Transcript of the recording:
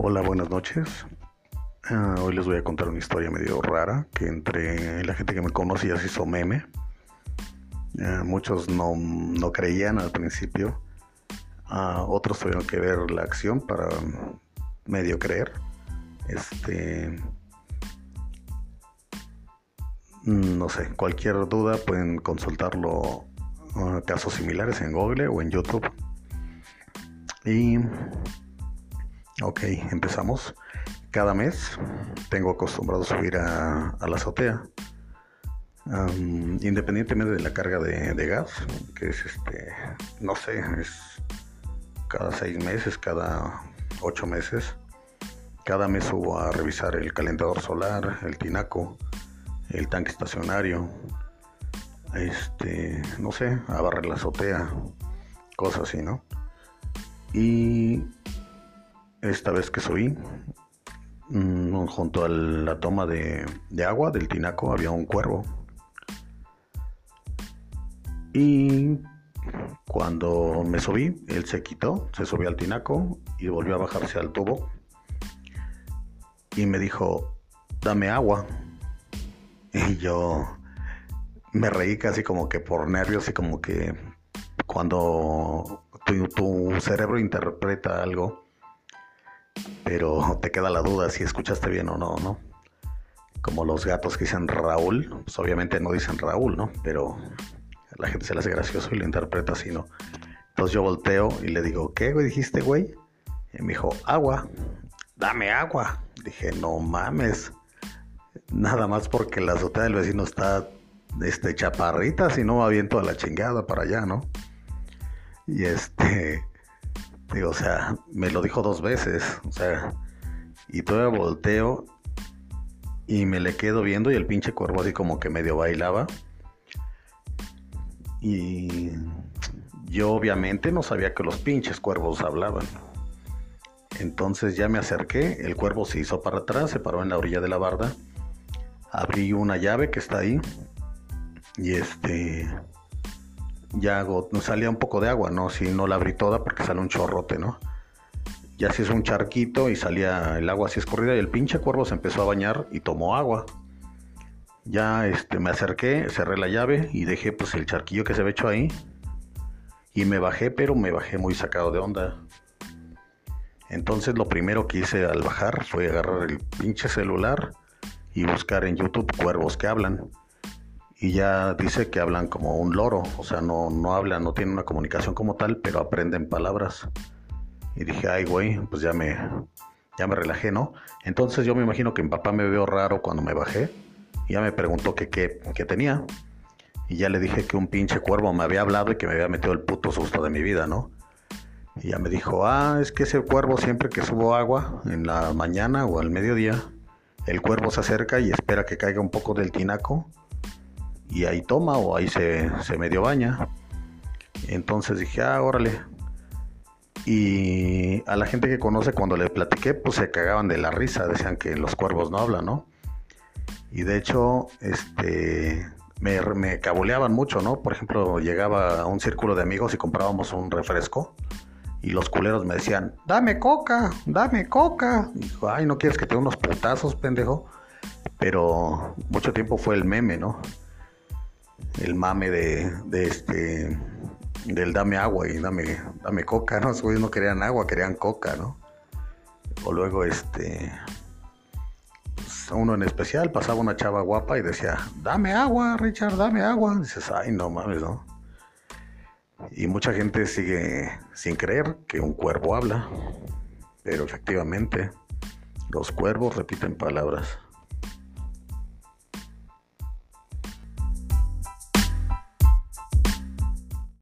Hola, buenas noches. Ah, hoy les voy a contar una historia medio rara que entre la gente que me conoce ya se hizo meme. Ah, muchos no, no, creían al principio. Ah, otros tuvieron que ver la acción para medio creer. Este. No sé, cualquier duda pueden consultarlo casos similares en Google o en YouTube. Y Ok, empezamos. Cada mes tengo acostumbrado a subir a, la azotea. independientemente de la carga de, gas, que es este, no sé, es cada seis meses, cada ocho meses. Cada mes subo a revisar el calentador solar, el tinaco, el tanque estacionario, este, no sé, a barrer la azotea, cosas así, ¿no? Y esta vez que subí, mm, junto a la toma de, agua del tinaco había un cuervo. Y cuando me subí, él se quitó, se subió al tinaco y volvió a bajarse al tubo. Y me dijo, dame agua. Y yo me reí casi como que por nervios y como que cuando tu cerebro interpreta algo, pero te queda la duda si escuchaste bien o no, ¿no? Como los gatos que dicen Raúl, pues obviamente no dicen Raúl, ¿no? Pero la gente se le hace gracioso y lo interpreta así, ¿no? Entonces yo volteo y le digo, ¿qué, güey, dijiste, güey? Y me dijo, agua, dame agua. Dije, no mames. Nada más porque la azotea del vecino está este, chaparrita, si no va bien toda la chingada para allá, ¿no? Y este, Digo, o sea, me lo dijo dos veces, o sea, y todavía volteo y me le quedo viendo y el pinche cuervo así como que medio bailaba. Y yo obviamente no sabía que los pinches cuervos hablaban. Entonces ya me acerqué, el cuervo se hizo para atrás, se paró en la orilla de la barda, abrí una llave que está ahí y este ya salía un poco de agua, ¿no? Si no la abrí toda porque sale un chorrote, ¿no? Ya se hizo un charquito y salía el agua así escurrida y el pinche cuervo se empezó a bañar y tomó agua. Ya este, me acerqué, cerré la llave y dejé pues el charquillo que se había hecho ahí. Y me bajé, pero me bajé muy sacado de onda. Entonces lo primero que hice al bajar fue agarrar el pinche celular y buscar en YouTube cuervos que hablan y ya dice que hablan como un loro, o sea, no, no hablan, no tienen una comunicación como tal, pero aprenden palabras. Y dije, ay, güey, pues ya me, ya me relajé, ¿no? Entonces yo me imagino que mi papá me vio raro cuando me bajé y ya me preguntó qué, tenía. Y ya le dije que un pinche cuervo me había hablado y que me había metido el puto susto de mi vida, ¿no? Y ya me dijo, ah, es que ese cuervo siempre que subo agua en la mañana o al mediodía, el cuervo se acerca y espera que caiga un poco del tinaco y ahí toma o ahí se, medio baña. Entonces dije, ah, órale. Y a la gente que conoce cuando le platiqué, pues se cagaban de la risa, decían que los cuervos no hablan, ¿no? Y de hecho, este, me, me cabuleaban mucho, ¿no? Por ejemplo, llegaba a un círculo de amigos y comprábamos un refresco y los culeros me decían, dame coca, dame coca. Y dijo, ay, ¿no quieres que te unos putazos, pendejo? Pero mucho tiempo fue el meme, ¿no? El mame de, este del dame agua y dame, dame coca, ¿no? Esos no querían agua, querían coca, ¿no? O luego este pues, uno en especial pasaba una chava guapa y decía, dame agua, Richard, dame agua. dices, ay, no mames, ¿no? Y mucha gente sigue sin creer que un cuervo habla, pero efectivamente los cuervos repiten palabras.